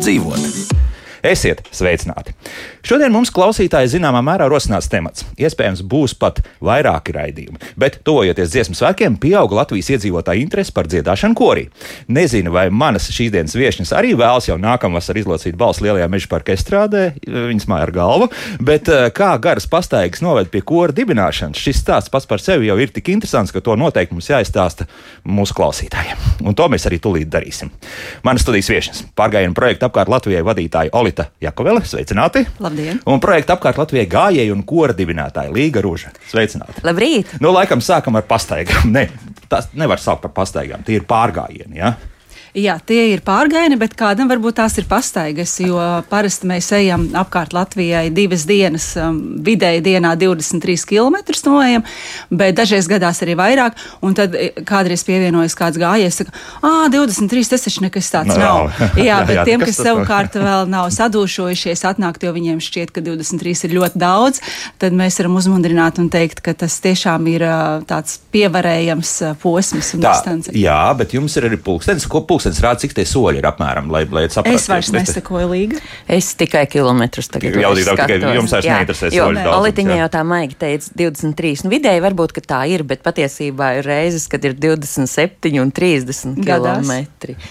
dzīvot. Esiet sveicināti! Šodien mums klausītāji zināmā mērā rosinās temats. Iespējams, būs pat vairāki raidījumi, bet tojoties dziesmu svētkiem, pieauga Latvijas iedzīvotāja interese par dziedāšanu korī. Nezinu, vai manas šīs dienas viesņas arī vēlas jau nākamvasar izlocīt balsu lielajā meža parka estrādē, viņas māja ar galvu, bet eh, kā garas pastaigas noved pie kora dibināšanas, šis stāsts pats par sevi jau ir tik interesants, ka to noteikti mums jāizstāsta mūsu klausītājiem. Un to mēs arī tūlīt darīsim. Manas studijas viesņas pārgājienu projektu apkārt Latvijai vadītāja. Olita Jakovele. Sveicināti! Labdien! Un projekta apkārt Latvijai gājēju un kora dibinātāja Līga Rūža. Sveicināti! Labrīt! Nu, laikam sākam ar pastaigām. Ne, tas nevar saukt par pastaigām, tie ir pārgājieni. Ja? Jā, tie ir pārgājieni, bet kādam varbūt tās ir pastaigas, jo parasti mēs ejam apkārt Latvijai divas dienas, um, vidēji dienā 23 km noejam, bet dažreiz gadās arī vairāk, un tad e, kādreiz pievienojas kāds gājies, saka, ah, 23 tas taču nekas tāds no, nav. Jā, jā bet jā, tiem, kas savukārt vēl nav sadūšojušies atnākt, jo viņiem šķiet, ka 23 ir ļoti daudz, tad mēs varam uzmundrināt un teikt, ka tas tiešām ir tāds pievarējams posms un distance. Jā, bet jums ir arī pulkstenis, ko pulkstenis pulkstenis rāda, cik tie soļi ir apmēram, lai, lai saprastu. Es vairs nesakoju līga. Es tikai kilometrus tagad jautājju. Tikai jums vairs neinteresē soļi. Olitiņa jau tā maigi teica 23. Nu, vidēji varbūt, ka tā ir, bet patiesībā ir reizes, kad ir 27 un 30 km.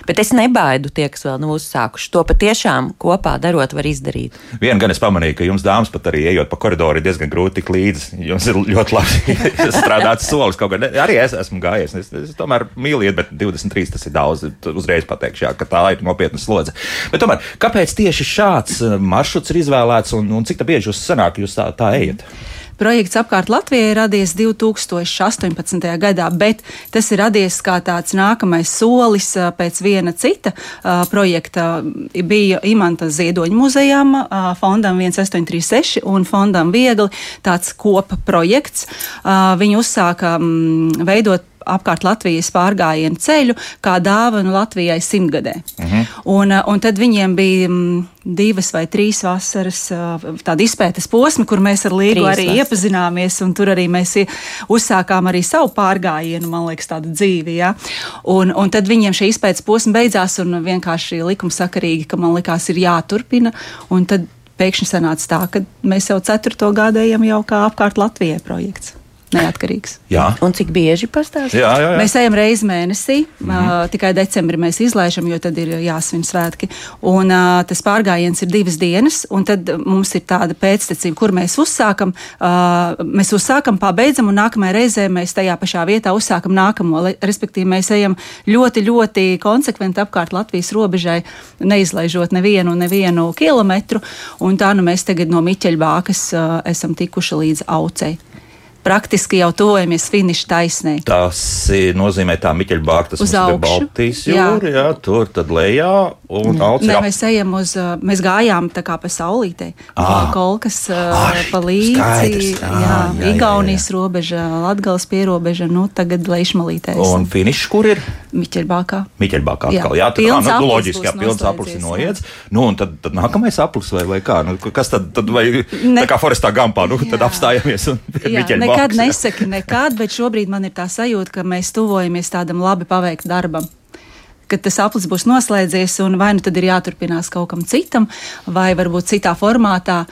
Bet es nebaidu tie, kas vēl nav uzsākuši. To patiešām kopā darot var izdarīt. Vien gan es pamanīju, ka jums dāmas pat arī ejot pa koridoru ir diezgan grūti tik līdzi. Jums ir ļoti labi strādāts solis kaut kā. Arī es esmu gājies. Es, es tomēr mīlu iet, bet 23 tas ir daudz uzreiz pateikšu, jā, ka tā ir nopietna slodze. Bet tomēr, kāpēc tieši šāds eh, maršruts ir izvēlēts un, un cik bieži jūs sanāk, jūs tā, tā ejat? Projekts apkārt Latvijai radies 2018. gadā, bet tas ir radies kā tāds nākamais solis eh, pēc viena cita uh, projekta. Bija Imanta Ziedoņa muzejām, uh, fondam 1836 un fondam Viegli tāds kopa projekts. Uh, viņi uzsāka um, veidot apkārt Latvijas pārgājienu ceļu kā dāvanu Latvijai simtgadē. Mhm. un, uh, un tad viņiem bija m, divas vai trīs vasaras uh, tāda izpētes posma, kur mēs ar Līgu trīs arī vasaras. iepazināmies, un tur arī mēs uzsākām arī savu pārgājienu, man liekas, tādu dzīvi. Ja? Un, un tad viņiem šī izpētes posma beidzās, un vienkārši likumsakarīgi, ka man likās ir jāturpina, un tad pēkšņi sanāca tā, ka mēs jau ceturto gadu ejam jau kā apkārt Latvijai projekts neatkarīgs. Jā. Un cik bieži pastāstīt? Jā, jā, jā. Mēs ejam reizi mēnesī, mm -hmm. uh, tikai decembrī mēs izlaižam, jo tad ir jāsvin svētki. Un uh, tas pārgājiens ir divas dienas, un tad mums ir tāda pēctecība, kur mēs uzsākam, uh, mēs uzsākam, pabeidzam, un nākamajā reizē mēs tajā pašā vietā uzsākam nākamo. Respektīvi, mēs ejam ļoti, ļoti konsekventi apkārt Latvijas robežai, neizlaižot nevienu, nevienu kilometru, un tā nu mēs tagad no Miķeļbākas uh, esam tikuši līdz Aucei praktiski jau tuvojamies finiša taisnē. Tas nozīmē, tā Miķeļa bāka, tas ir Baltijas jūra, jā. jā, tur tad lejā un aucē. Nē, mēs ejam uz, mēs gājām tā kā pa saulītē. Ah. Kolkas Ai, pa līdzi, skaidrs. jā, jā, jā, Igaunijas jā, jā. robeža, Latgales pierobeža, nu tagad lejšmalītē. Un finišs kur ir? Miķeļbākā. Miķeļbākā atkal, jā, tad, pilns nu, loģiski, jā, pilns aplis ir noiets. Nu, un tad, tad nākamais aplis vai, vai kā, nu, kas tad, tad vai, ne. tā kā Forestā Gampā, nu, jā. tad apstājamies un Miķeļbākā nekad nesaki nekad, bet šobrīd man ir tā sajūta, ka mēs tuvojamies tādam labi paveiktam darbam kad tas aplis būs noslēdzies, un vai nu tad ir jāturpinās kaut kam citam, vai varbūt citā formātā.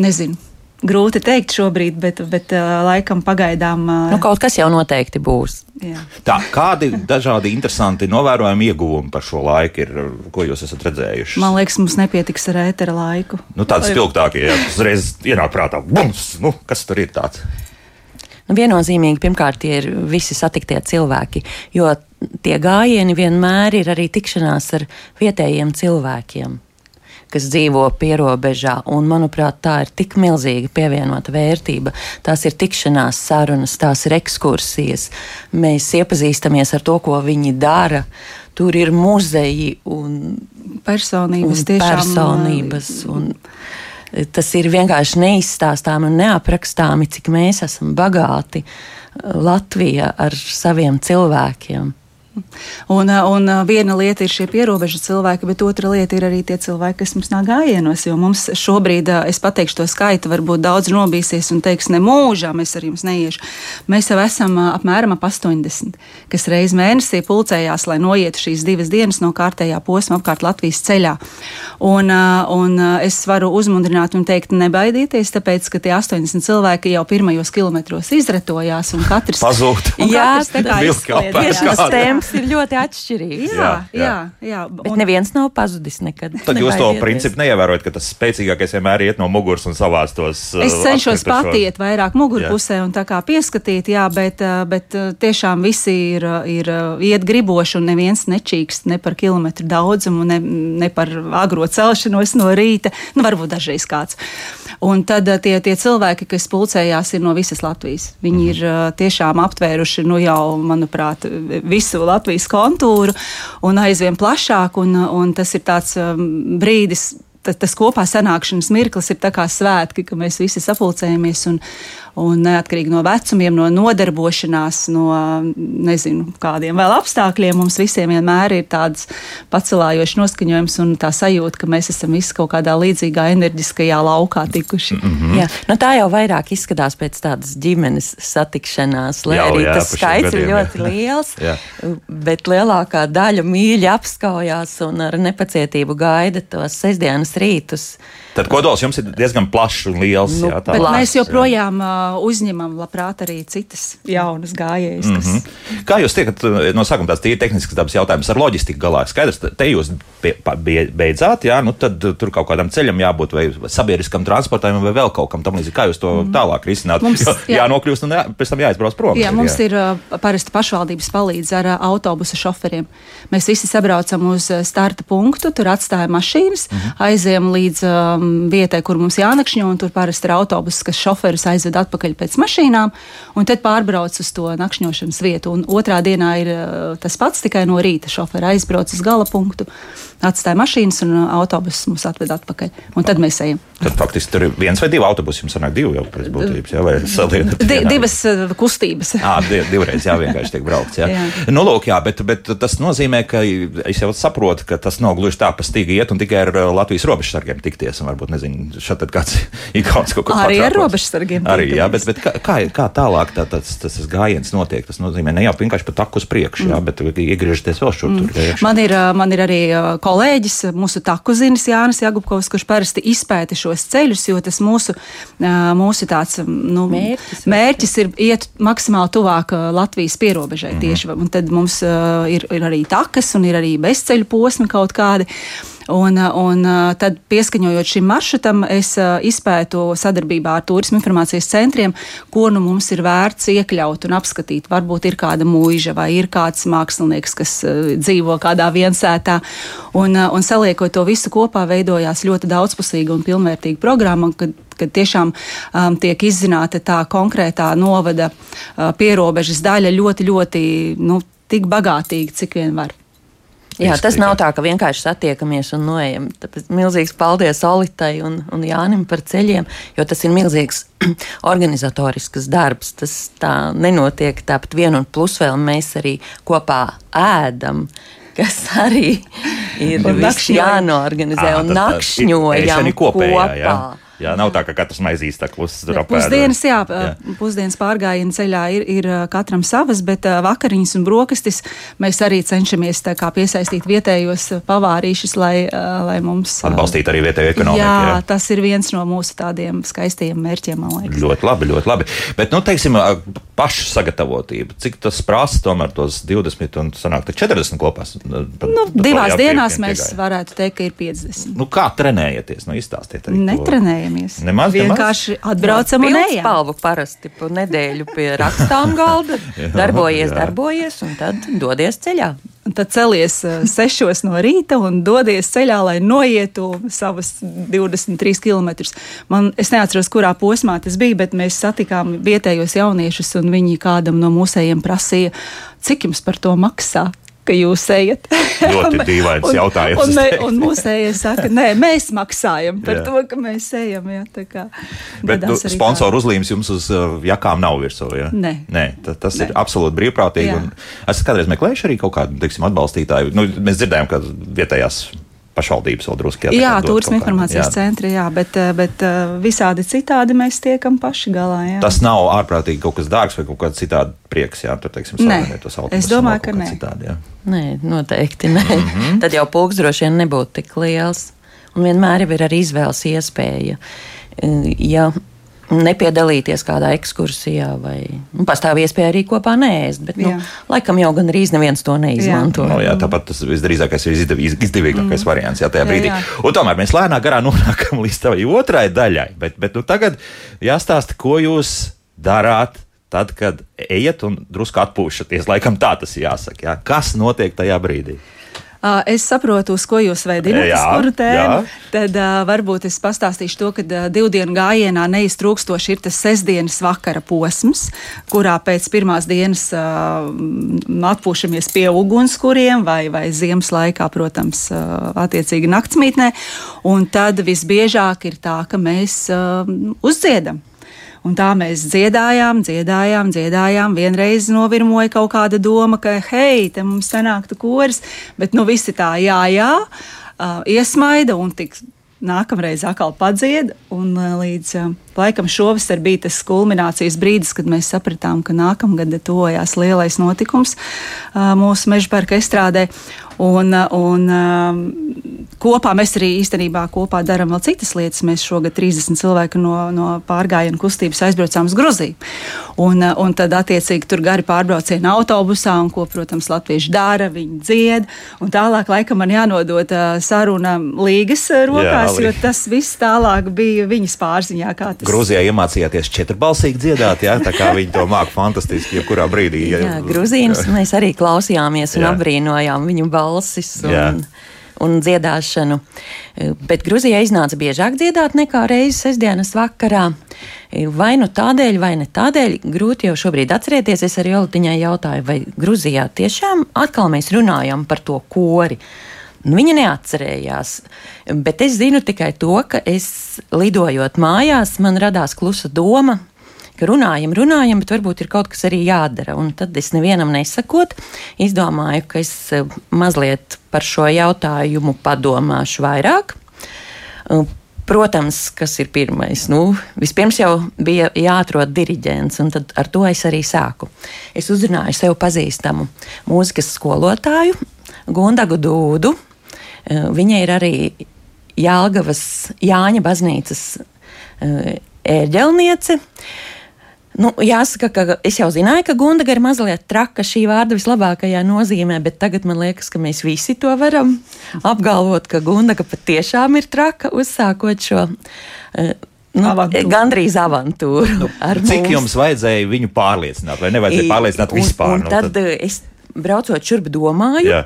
Nezinu. Grūti teikt šobrīd, bet, bet uh, laikam pagaidām. Uh, nu, kaut kas jau noteikti būs. Jā. Tā, kādi dažādi interesanti novērojami ieguvumi par šo laiku ir, ko jūs esat redzējuši? Man liekas, mums nepietiks ar ētera laiku. Nu, tādi spilgtākie, ja uzreiz ienāk prātā, bums, nu, kas tur ir tāds? Nu, viennozīmīgi, pirmkārt, tie ir visi satiktie cilvēki, jo tie gājieni vienmēr ir arī tikšanās ar vietējiem cilvēkiem kas dzīvo pierobežā. Un, manuprāt, tā ir tik milzīga pievienota vērtība. Tās ir tikšanās sarunas, tās ir ekskursijas. Mēs iepazīstamies ar to, ko viņi dara. Tur ir muzeji un personības, un personības un, Tas ir vienkārši neizstāstāmi un neaprakstāmi, cik mēs esam bagāti uh, Latvija ar saviem cilvēkiem. Un, un viena lieta ir šie pierobežu cilvēki, bet otra lieta ir arī tie cilvēki, kas mums nāk gājienos. Jo mums šobrīd, es pateikšu to skaitu, varbūt daudz nobīsies un teiks, ne mūžā mēs ar jums neiešu. Mēs jau esam apmēram ap 80, kas reiz mēnesī pulcējās, lai noietu šīs divas dienas no kārtējā posma apkārt Latvijas ceļā. Un, un es varu uzmundrināt un teikt, nebaidieties, tāpēc, ka tie 80 cilvēki jau pirmajos kilometros izretojās un katrs pazūd. Jā, tā kā izslēdz. Tas temps ir ļoti atšķirīgs. Jā, jā, jā. jā. Bet un, neviens nav pazudis nekad. Tad jūs to principu neievērojat, ka tas spēcīgākais vienmēr iet no muguras un savās tos. Es cenšos patiet vairāk mugurpusē un tā kā pieskatīt, jā, bet, bet tiešām visi ir, ir iet griboši un neviens nečīkst ne par kilometru daudzumu, ne, ne par agro celšanos no rīta. Nu, varbūt dažreiz kāds. Un tad tie, tie cilvēki, kas pulcējās, ir no visas Latvijas. Viņi mm. ir tiešām aptvēruši, nu jau, manuprāt, visu Latvijas kontūru un aizvien plašāk. Un, un tas ir tāds brīdis, tas, kopā sanākšanas mirklis ir kā svētki, ka mēs visi sapulcējamies un, un neatkarīgi no vecumiem, no nodarbošanās, no nezinu, kādiem vēl apstākļiem, mums visiem vienmēr ir tāds pacelājošs noskaņojums un tā sajūta, ka mēs esam visi kaut kādā līdzīgā enerģiskajā laukā tikuši. Mm -hmm. jā, nu tā jau vairāk izskatās pēc tādas ģimenes satikšanās, lai jau, arī jā, tas skaits gadiem, ir ļoti jā. liels, bet lielākā daļa mīļi apskaujās un ar nepacietību gaida tos sestdienas rītus. Tad kodols jums ir diezgan plašs un liels. Nu, jā, plašs, mēs joprojām jā. uzņemam labprāt arī citas jaunas gājējas. Mm -hmm. Kas... Kā jūs tiekat no sākuma tāds tīri tehnisks dabas jautājums ar loģistiku galā? Skaidrs, te jūs beidzāt, jā, nu tad tur kaut kādam ceļam jābūt vai sabiedriskam transportam vai vēl kaut kam tam līdzīgi. Kā jūs to mm. tālāk risināt? Mums, jo, jā. jānokļūst un jā, pēc tam jāizbrauc prom. Jā, mums jā. ir parasti pašvaldības palīdz ar autobusu šoferiem. Mēs visi sabraucam uz starta punktu, tur atstājam mašīnas, mm -hmm. aizējam līdz um, vietai, kur mums jānakšņo, un tur parasti ir autobuss, kas šoferus aizved atpakaļ pēc mašīnām, un tad pārbrauc uz to nakšņošanas vietu. Un otrā dienā ir uh, tas pats, tikai no rīta šoferi aizbrauc uz gala punktu, atstāja mašīnas, un uh, autobuss mūs atved atpakaļ. Un tad mēs ejam. Tad faktiski tur ir viens vai divi autobusi. Jums sanāk divi jau pēc būtības, jā, vai salienat? Di, divas uh, kustības. à, div, divreiz jā, vienkārši tiek braukts. Jā. jā. Nu, lūk, jā, bet, bet tas nozīmē, ka es jau saprotu, ka tas nav gluži tā pa stīgu iet un tikai ar Latvijas robežsargiem tikties. Un varbūt nezinu, šeit kāds ikons kaut ko tādu. Arī ar robežsargiem. Arī, jā, bet, bet kā, kā, tālāk tā, tas, tas, tas gājiens notiek? Tas nozīmē ne jau vienkārši pa taku uz priekšu, mm. jā, bet iegriežties vēl šur. Mm. Tur, man, ir, man ir arī kolēģis, mūsu taku zinis Jānis Jagubkovs, kurš parasti izpēta šos ceļus, jo tas mūsu, mūsu tāds, nu, mērķis, mērķis ir iet maksimāli tuvāk Latvijas pierobežai mm. tieši. Un tad mums ir, ir arī takas un ir arī bezceļu posmi kaut kādi. Un, un tad, pieskaņojot šim maršrutam, es izpētu sadarbībā ar turismu informācijas centriem, ko nu mums ir vērts iekļaut un apskatīt. Varbūt ir kāda mūža vai ir kāds mākslinieks, kas dzīvo kādā viensētā. Un, un saliekot to visu kopā, veidojās ļoti daudzpusīga un pilnvērtīga programma, kad tiešām um, tiek izzināta tā konkrētā novada uh, pierobežas daļa ļoti, ļoti nu, tik bagātīga, cik vien var. Jā, tas nav tā, ka vienkārši satiekamies un noejam. Tāpēc milzīgs paldies Olitai un, un Jānim par ceļiem, jo tas ir milzīgs organizatorisks darbs. Tas tā nenotiek tāpat vien un plus vēl mēs arī kopā ēdam kas arī ir jānorganizē un nakšņojam kopā. Jā. Jā, nav tā, ka katrs maizīs tā klusi tur apēd. Pusdienas, jā, jā. pusdienas pārgājiena ceļā ir, ir katram savas, bet vakariņas un brokastis mēs arī cenšamies kā, piesaistīt vietējos pavārīšus, lai, lai mums. Atbalstīt arī vietējo ekonomiku. Jā, jā, tas ir viens no mūsu tādiem skaistajiem mērķiem, man liekas. Ļoti labi, ļoti labi. Bet, nu, teiksim, pašu sagatavotību, cik tas prasa tomēr tos 20 un sanāk 40 kopā? Nu, divās dienās mēs varētu teikt, ka ir 50. Nu, kā trenējaties? Nu, izstāstiet arī. Netrenējamies netrenējamies. Nemaz, vienkārši nemaz? atbraucam un ejam. Spalvu parasti pa nedēļu pie rakstām galda, darbojies, darbojies un tad dodies ceļā. Un tad celies uh, sešos no rīta un dodies ceļā, lai noietu savus 23 km. Man, es neatceros, kurā posmā tas bija, bet mēs satikām vietējos jauniešus, un viņi kādam no mūsējiem prasīja, cik jums par to maksā. Ka jūs ejat. Ļoti dīvains un, jautājums. Un, un, un mūsējie saka, nē, mēs maksājam par jā. to, ka mēs ejam. Jā, Bet nu, sponsoru uzlīmes jums uz uh, jakām nav virsū. Ja? Nē, nē tas, nē. ir absolūti brīvprātīgi. Esat kādreiz meklējuši arī kaut kādu teiksim, atbalstītāju? Nu, mēs dzirdējām, ka vietējās pašvaldības vēl drusku jāatbalsta. Jā, turisma informācijas jā. centri, jā, bet, eh, bet eh, visādi citādi mēs tiekam paši galā. Jā. Tas nav ārprātīgi kaut kas dārgs vai kaut kāds citādi prieks, jā, tur, teiksim, nē, es domāju, ka nē. Citādi, jā. nē, noteikti nē. Mm -hmm. Tad jau pulks droši vien nebūtu tik liels. Un vienmēr ir arī izvēles iespēja. Ja nepiedalīties kādā ekskursijā, vai nu, pastāv iespēja arī kopā nēst. Bet, nu, jā. laikam jau gan arī neviens to neizmanto. Jā. No, jā, tāpat tas visdrīzākais ir izdevīgākais mm. variants jā, tajā brīdī. Jā, jā. Un tomēr mēs lēnām garā nonākam līdz tavai otrai daļai. Bet, bet nu, tagad jāstāsta, ko jūs darāt. Tad, kad ejat un drusku atpūšaties, laikam tā tas jāsaka. Jā. Kas notiek tajā brīdī? Es saprotu, uz ko jūs veidināt, uz kuru tēmu. Tad uh, varbūt es pastāstīšu to, ka uh, divu dienu gājienā neiztrūkstoši ir tas sestdienas vakara posms, kurā pēc pirmās dienas uh, atpūšamies pie ugunskuriem vai, vai ziemas laikā, protams, uh, attiecīgi naktsmītnē. Un tad visbiežāk ir tā, ka mēs uh, uzdziedam. Un tā mēs dziedājām, dziedājām, dziedājām. Vienreiz novirmoja kaut kāda doma, ka, hei, te mums sanāktu koris, bet nu visi tā, jā, jā, uh, iesmaida un tik nākamreiz atkal padzied. Un līdz uh, laikam šovasar bija tas kulminācijas brīdis, kad mēs sapratām, ka nākamgad tojās lielais notikums uh, mūsu meža parka estrādē. Un, un um, kopā mēs arī īstenībā kopā darām vēl citas lietas. Mēs šogad 30 cilvēku no, no pārgājienu kustības aizbraucām uz Gruziju. Un, un tad, attiecīgi, tur gari pārbraucieni autobusā, un ko, protams, latvieši dara, viņi dzied. Un tālāk, laikam, man jānodod uh, saruna līgas rokās, Jā, jo tas viss tālāk bija viņas pārziņā. Grūzijā iemācījāties četrbalsīgi dziedāt, jā, tā kā viņi to māca fantastiski, jebkurā brīdī. Jā, jā Grūzīnas mēs arī klausījāmies un jā. apbrīnojām viņu balsi balsis un, un dziedāšanu. Bet Grūzijā iznāca biežāk dziedāt nekā reizes sestdienas vakarā. Vai nu tādēļ, vai ne tādēļ, grūti jau šobrīd atcerēties. Es arī Jolitiņai jautāju, vai Grūzijā tiešām atkal mēs runājam par to kori. Nu, viņa neatcerējās, bet es zinu tikai to, ka es lidojot mājās, man radās klusa doma, ka runājam, runājam, bet varbūt ir kaut kas arī jādara. Un tad es nevienam nesakot, izdomāju, ka es eh, mazliet par šo jautājumu padomāšu vairāk. Protams, kas ir pirmais? Nu, vispirms jau bija jāatrod diriģents, un ar to es arī sāku. Es uzrunāju sev pazīstamu mūzikas skolotāju, Gundagu Dūdu. Eh, viņa ir arī Jālgavas Jāņa baznīcas ērģelniece. Nu, jāsaka, ka es jau zināju, ka Gundaga ir mazliet traka šī vārda vislabākajā nozīmē, bet tagad man liekas, ka mēs visi to varam apgalvot, ka Gundaga patiešām ir traka, uzsākot šo. Uh, Nu, avantūru. gandrīz avantūru. Nu, cik mums. jums vajadzēja viņu pārliecināt, vai nevajadzēja pārliecināt vispār? Un, un nu, tad, tad es braucot šurp domāju, Jā.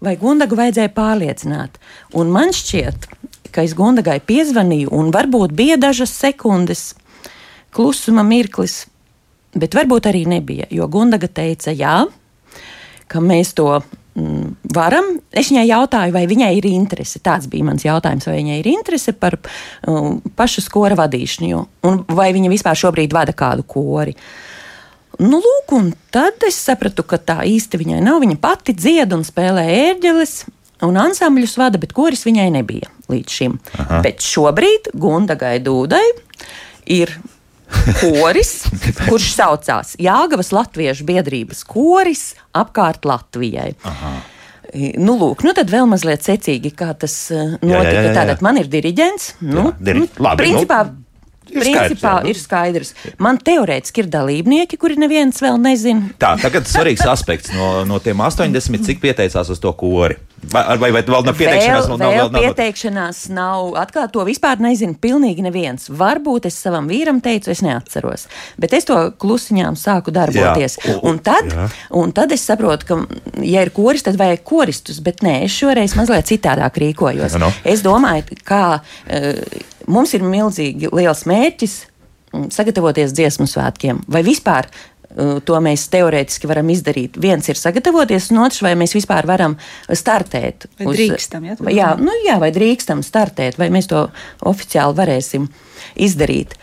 vai Gundagu vajadzēja pārliecināt. Un man šķiet, ka es Gundagai piezvanīju, un varbūt bija dažas sekundes klusuma mirklis, bet varbūt arī nebija. Jo Gundaga teica, jā, ka mēs to mm, varam. Es viņai jautāju, vai viņai ir interese. Tāds bija mans jautājums, vai viņai ir interese par um, pašu skora vadīšanu, un vai viņa vispār šobrīd vada kādu kori. Nu, lūk, un tad es sapratu, ka tā īsti viņai nav. Viņa pati dzied un spēlē ērģeles, un ansambļus vada, bet koris viņai nebija līdz šim. Aha. Bet šobrīd Gundagai Dūdai ir koris, kurš saucās Jāgavas Latviešu biedrības koris apkārt Latvijai. Aha. Nu, lūk, nu tad vēl mazliet secīgi, kā tas notika. Jā, jā, jā, jā. Tātad man ir diriģents. Nu, jā, diri... nu, Labi, principā, nu. Ir Principā skaidrs, ir skaidrs. Man teorētiski ir dalībnieki, kuri neviens vēl nezina. Tā, tagad svarīgs aspekts no, no tiem 80, cik pieteicās uz to kori. Vai, vai, vai vēl nav pieteikšanās? Vēl, nav, vēl nav, pieteikšanās nav. Atkal to vispār nezina pilnīgi neviens. Varbūt es savam vīram teicu, es neatceros. Bet es to klusiņām sāku darboties. Jā. Un, tad, jā. un tad es saprotu, ka, ja ir koris, tad vajag koristus. Bet nē, es šoreiz mazliet citādāk rīkojos. No. Es domāju, kā uh, mums ir milzīgi liels mērķis mm, sagatavoties dziesmu svētkiem vai vispār to mēs teorētiski varam izdarīt. Viens ir sagatavoties, un otrs, vai mēs vispār varam startēt. Vai uz, drīkstam, ja, jā, nu, jā, vai drīkstam startēt, vai mēs to oficiāli varēsim izdarīt.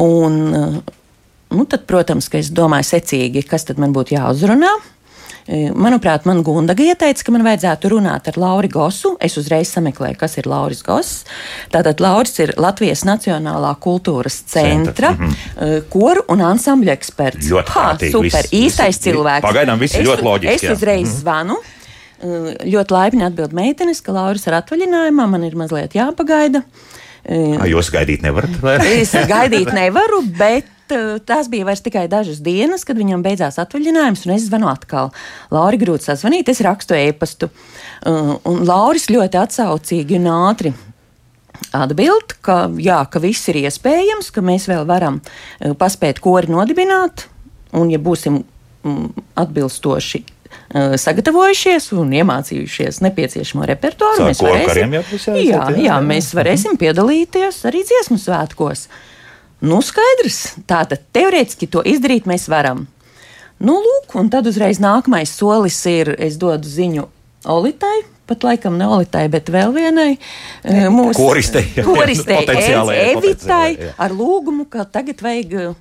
Un, uh, nu, tad, protams, ka es domāju secīgi, kas tad man būtu jāuzrunā. E, manuprāt, man Gundaga ieteica, ka man vajadzētu runāt ar Lauru Gosu. Es uzreiz sameklēju, kas ir Lauris Goss. Tātad Lauris ir Latvijas Nacionālā kultūras centra, centra. Mm -hmm. koru un ansambļu eksperts. Ļoti ha, super, viss, īstais viss, cilvēks. Pagaidām viss ir ļoti loģiski. Es jā. uzreiz mm -hmm. zvanu. Ļoti laipni atbild meitenes, ka Lauris ir atvaļinājumā, man ir mazliet jāpagaida. Jūs gaidīt nevarat? es gaidīt nevaru, bet Eh, tās bija vairs tikai dažas dienas, kad viņam beidzās atvaļinājums, un es zvanu atkal. Lauri grūti sazvanīt, es rakstu e-pastu. Eh, un Lauris ļoti atsaucīgi un ātri atbild, ka, jā, ka viss ir iespējams, ka mēs vēl varam eh, paspēt kori nodibināt, un ja būsim mm, atbilstoši sagatavojušies un iemācījušies nepieciešamo repertuāru, mēs varēsim, jā, jā, mēs varēsim piedalīties arī dziesmu svētkos. Nu, skaidrs, tātad teorētiski to izdarīt mēs varam. Nu, lūk, un tad uzreiz nākamais solis ir, es dodu ziņu Olitai, pat laikam ne Olitai, bet vēl vienai eh, mūsu koristei, koristei Evitai ar lūgumu, ka tagad vajag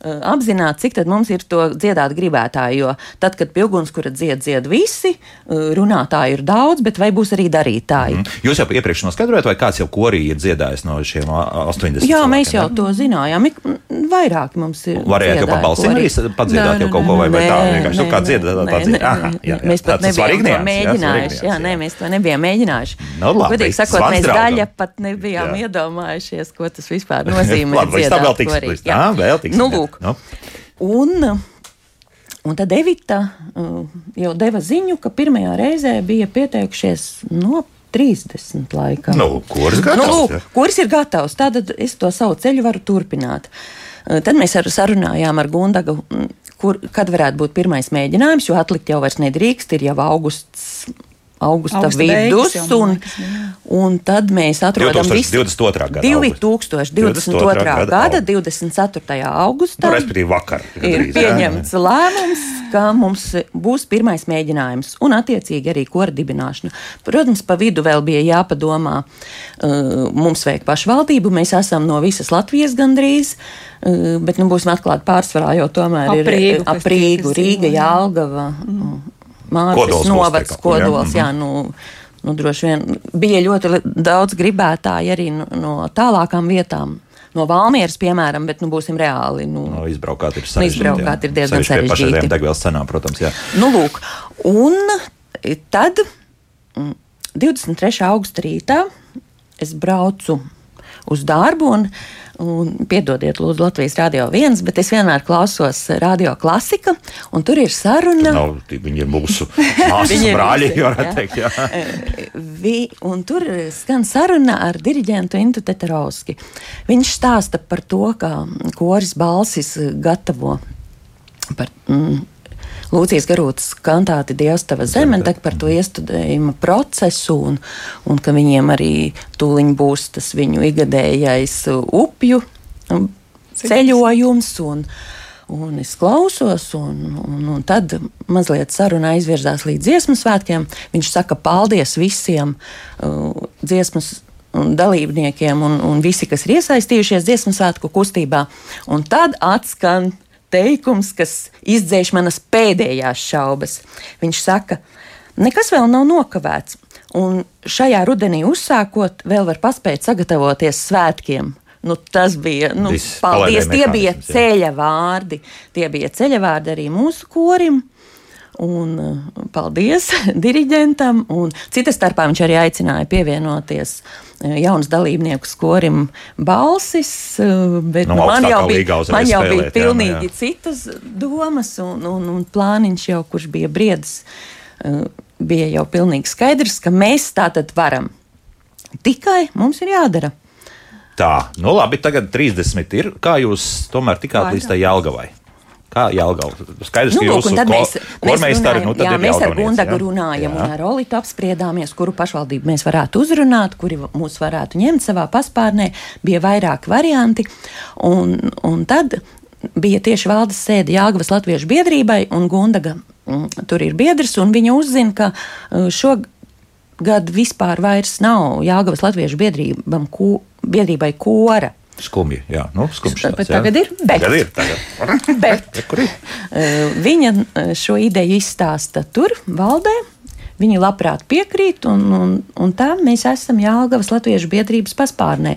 Eh, apzināt, cik mums ir to dziedāt gribētāju. Jo tad, kad pie ugunskura dzied, dzied visi, eh, runātāji ir daudz, bet vai būs arī darītāji? Mm. Jūs jau iepriekš noskaidrojat, vai kāds jau korī ir dziedājis no šiem 80? Jā, cilvēkiem, mēs jau ne? to zinājām. Vairāk mums ir. Varējāt jau kaut ko balsī arī padziedāt, jau kaut ko vai, vai tā vienkārši. Nu, kā dziedat, tā dziedat. Mēs pat nebijām to mēģinājuši. Jā, nē, mēs to nebijām mēģinājuši. Nu, labi, Godīgi sakot, mēs daļa pat nebijām iedomājušies, ko tas vispār nozīmē. Labi, tā vēl tiks. Jā, vēl tiks. Nu, lūk, lūk. Nu. Un, Un tad Evita uh, jau deva ziņu, ka pirmajā reizē bija pieteikušies no 30 laikā. Nu, kuras, gatavs, nu, lūk, kuras ir gatavs? Tad es to savu ceļu varu turpināt. Uh, tad mēs ar sarunājām ar Gundagu, mm, kur, kad varētu būt pirmais mēģinājums, jo atlikt jau vairs nedrīkst, ir jau augusts augusta, augusta vidus, beigas, un, un tad mēs atrodam 2022. gada 2022. gada, gada 24. augustā. Nu, respektīvi vakar. Ir pieņemts jā. lēmums, ka mums būs pirmais mēģinājums un attiecīgi arī kora dibināšana. Protams, pa vidu vēl bija jāpadomā, uh, mums vajag pašvaldību, mēs esam no visas Latvijas gandrīz. Uh, bet nu, būsim atklāti pārsvarā, jo tomēr ap Rīgu, ir ap Rīgu, Rīga, Jālgava. Mm. Mārcis Novads, kodols. Jā, nu, nu, droši vien bija ļoti daudz gribētāji arī no, no tālākām vietām. No Valmieras, piemēram, bet nu, būsim reāli. Nu, no, izbraukāt ir sarežģīti. Izbraukāt ir diezgan sarežģīti. Pašiem degvielas cenām, protams. Jā. Nu, lūk, un tad 23. Mm, augusta rītā es braucu uz darbu un Un, piedodiet, lūdzu, Latvijas Rādio 1, bet es vienmēr klausos radio klasika, un tur ir saruna. Nav, viņi ir mūsu brāļi, varētu teikt. Jā. Eh, vi, un tur skan saruna ar diriģentu Intu Teterovski. Viņš stāsta par to, kā koris balsis gatavo par. Mm, Lūcijas Garūtas kantāti Dievs tava zeme, tad par to iestudējuma procesu un, un ka viņiem arī tūliņ būs tas viņu igadējais upju um, ceļojums. Un, Un es klausos, un, un, un tad mazliet saruna aizvirzās līdz dziesmu svētkiem. Viņš saka paldies visiem uh, dziesmas dalībniekiem un, un visi, kas ir iesaistījušies dziesmu svētku kustībā. Un tad atskan teikums, kas izdzēš manas pēdējās šaubas. Viņš saka, nekas vēl nav nokavēts, un šajā rudenī uzsākot, vēl var paspēt sagatavoties svētkiem. Nu, tas bija, nu, Viss paldies, tie bija ceļa vārdi. Tie bija ceļa vārdi arī mūsu korim. Un, paldies diriģentam. Citas starpā viņš arī aicināja pievienoties uh, jaunas dalībniekus korim balsis. Uh, bet no, nu, man jau bija, man jau spēlēt, bija pilnīgi jā, jā. citas domas, un, un, un plāniņš jau, kurš bija briedis, bija jau pilnīgi skaidrs, ka mēs tā tad varam. Tikai mums ir jādara. Tā, nu labi, tagad 30 ir. Kā jūs tomēr tikāt līdz tai Jālgavai? Kā Jālgava? Skaidrs, nu, ka lūk, tad mēs, runājam, nu, jā, mēs ar Gundagu jā? runājam jā. un ar Olitu apspriedāmies, kuru pašvaldību mēs varētu uzrunāt, kuri mūs varētu ņemt savā paspārnē. Bija vairāki varianti. Un, un tad bija tieši valdes sēde Jāgavas Latviešu biedrībai, un Gundaga mm, tur ir biedrs, un viņa uzzina, ka uh, šogad vispār vairs nav Jāgavas Latviešu biedrībam, ko, biedrībai kora. Skumji, jā, nu, skumjš. Bet tagad ir. Bet, Tagad ir. Tagad. bet ir? viņa šo ideju izstāsta tur, valdē. Viņi labprāt piekrīt, un, un, un tā mēs esam Jālgavas Latviešu biedrības paspārnē.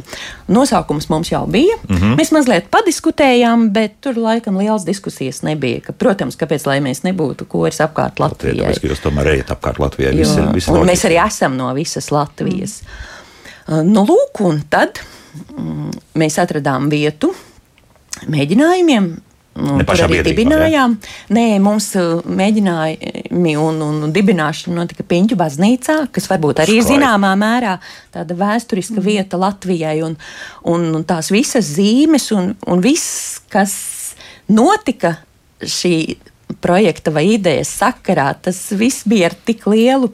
Nosaukums mums jau bija. Mm -hmm. Mēs mazliet padiskutējām, bet tur laikam liels diskusijas nebija. Ka, protams, kāpēc lai mēs nebūtu koris apkārt Latvijai. Tāpēc, ka jūs tomēr ejat apkārt Latvijai. Jo, Visi, visi un loģiski. mēs arī esam no visas Latvijas. Mm. Nu, lūk, un tad mēs atradām vietu mēģinājumiem. Nu, Ne tur arī dibinājām. Nē, mums uh, mēģinājumi un, un dibināšana notika Piņķu baznīcā, kas varbūt arī ir zināmā mērā tāda vēsturiska vieta Latvijai. Un, un, un tās visas zīmes un, un viss, kas notika šī projekta vai idejas sakarā, tas viss bija ar tik lielu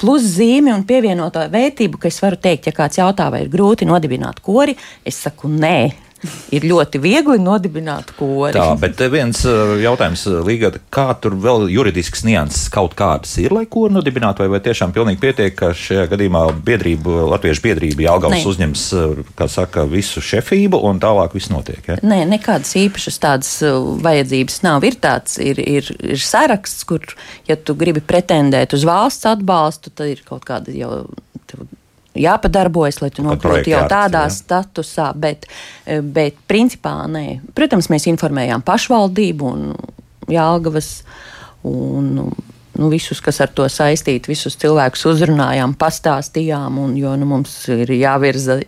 pluszīmi un pievienoto vērtību, ka es varu teikt, ja kāds jautā, vai ir grūti nodibināt kori, es saku nē. Ir ļoti viegli nodibināt kori. Tā, bet te viens uh, jautājums, uh, Līga, kā tur vēl juridisks nianses kaut kādas ir, lai ko nodibinātu, vai, vai tiešām pilnīgi pietiek, ka šajā gadījumā biedrība, Latviešu biedrība Jālgavas uzņems, kā saka, visu šefību un tālāk viss notiek. Ja? Nē, nekādas īpašas tādas vajadzības nav. Ir tāds ir, ir, ir saraksts, kur, ja tu gribi pretendēt uz valsts atbalstu, tad ir kaut kāda jau. Jāpadarbojas, lai tu nokļūtu jau tādā jā. statusā, bet, eh, bet principā nē. Protams, mēs informējām pašvaldību un Jālgavas un nu, visus, kas ar to saistīti, visus cilvēkus uzrunājām, pastāstījām, un, jo nu, mums ir jāvirza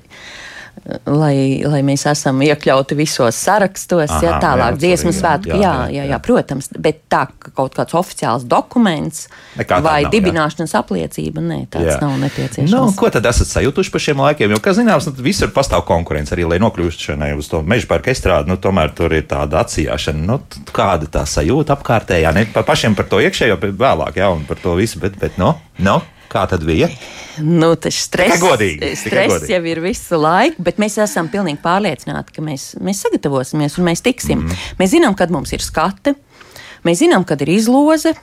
lai, lai mēs esam iekļauti visos sarakstos, Aha, ja tālāk jā, dziesmu svētku, jā, jā, jā, jā, jā. jā, protams, bet tā ka kaut kāds oficiāls dokuments Nekā vai nav, jā. dibināšanas apliecība, nē, tāds Jā. nav nepieciešams. Nu, ko tad esat sajutuši par šiem laikiem? Jo, kā zināms, nu, visur pastāv konkurence arī, lai nokļūst šai uz to meža parka estrādi. Nu, tomēr tur ir tāda atsijāšana. Nu, kāda tā sajūta apkārtējā? Ne pa pašiem par to iekšējo, bet vēlāk, jā, un par to visu. Bet, bet no, no, kā tad bija? Nu, tas stress, Tikai godīgi, tikai stress godīgi. jau ir visu laiku, bet mēs esam pilnīgi pārliecināti, ka mēs, mēs sagatavosimies un mēs tiksim. Mhm. Mm. Mēs zinām, kad mums ir skate, mēs zinām, kad ir izloze,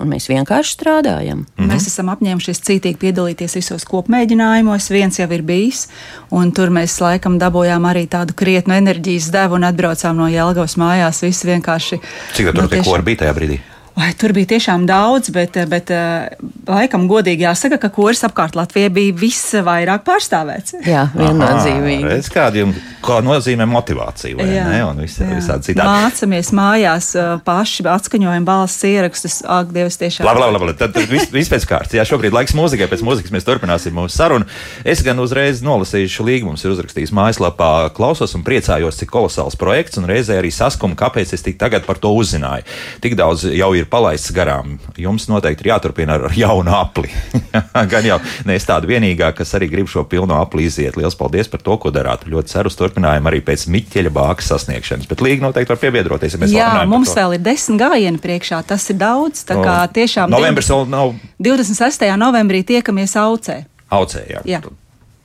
un mēs vienkārši strādājam. Mm -hmm. Mēs esam apņēmušies cītīgi piedalīties visos kopmēģinājumos. Viens jau ir bijis, un tur mēs laikam dabūjām arī tādu krietnu enerģijas devu un atbraucām no Jelgavas mājās. Visi vienkārši. Cik tā tur nu, tie tiešām- kori bija tajā brīdī? Vai, tur bija tiešām daudz, bet, bet eh, laikam godīgi jāsaka, ka koris apkārt Latvijai bija visvairāk pārstāvēts. Jā, viennozīmīgi. Redz, kāda jums kā nozīmē motivācija, vai Jā, ne? Un visi, jā. visādi citādi. Mācāmies mājās eh, paši, atskaņojam balss ierakstus. Ak, Dievs, tiešām. Labi, labi, labi. Tad, tad viss, viss pēc kārtas. Jā, šobrīd laiks mūzikai. Pēc mūzikas mēs turpināsim mūsu sarunu. Es gan uzreiz nolasīšu līgumu. Mums ir uzrakstījis mājaslapā, klausos un priecājos, cik kolosāls projekts, un reizē arī saskumu, kāpēc es tik tagad par to uzzināju. Tik daudz jau ir palaists garām. Jums noteikti ir jāturpina ar jaunu apli. gan jau neesat tāda vienīgā, kas arī grib šo pilno apli iziet. Lielas paldies par to, ko darāt. Ļoti ceru uz turpinājumu arī pēc Miķeļa bākas sasniegšanas. Bet līga noteikti var piebiedroties, ja Jā, mums vēl ir desmit gājieni priekšā. Tas ir daudz. Tā kā tiešām Novembris vēl nav 26. novembrī tiekamies Aucē. aucē. Jā. Jā.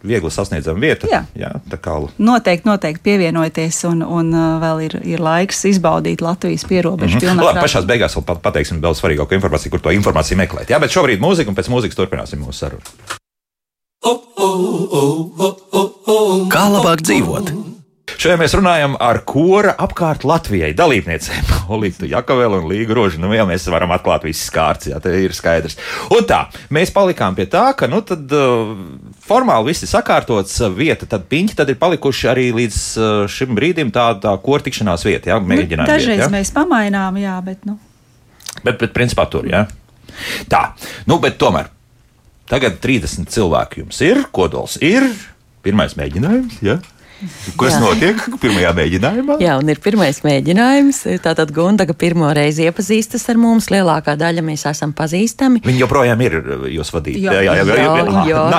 Viegli sasniedzama vieta. Jā. jā tā kā Noteikti, noteikti pievienojieties, un, un uh, vēl ir, ir laiks izbaudīt Latvijas pierobežu pilnā Labi, krāsā. pašā beigās vēl pat- pateiksim vēl svarīgāko informāciju, kur to informāciju meklēt. Jā, bet šobrīd mūzika, un pēc mūzikas turpināsim mūsu sarunu. Kā labāk dzīvot? Šodien mēs runājam ar kora apkārt Latvijai dalībniecēm. Olītu Jakavēlu un Līgu Rožu. Nu, jau mēs varam atklāt visas kārtas, jā, tā ir skaidrs. Un tā, mēs palikām pie tā, ka, nu, tad uh, formāli viss ir sakārtots, uh, vieta, tad piņķi, tad ir palikuši arī līdz uh, šim brīdim tā, tā kora tikšanās vieta, jā, mēģinājumi. Nu, Dažreiz vieta, jā? mēs pamainām, jā, bet. Nu. Bet, bet principā tur, jā. Tā, nu, bet tomēr. Tagad 30 cilvēki jums ir, kodols ir. Pirmais mēģinājums, jā. Kas Jā. notiek pirmajā mēģinājumā? Jā, un ir pirmais mēģinājums. Tātad Gundaga pirmo reizi iepazīstas ar mums. Lielākā daļa mēs esam pazīstami. Viņi joprojām ir jūs vadīti. Jā. jā.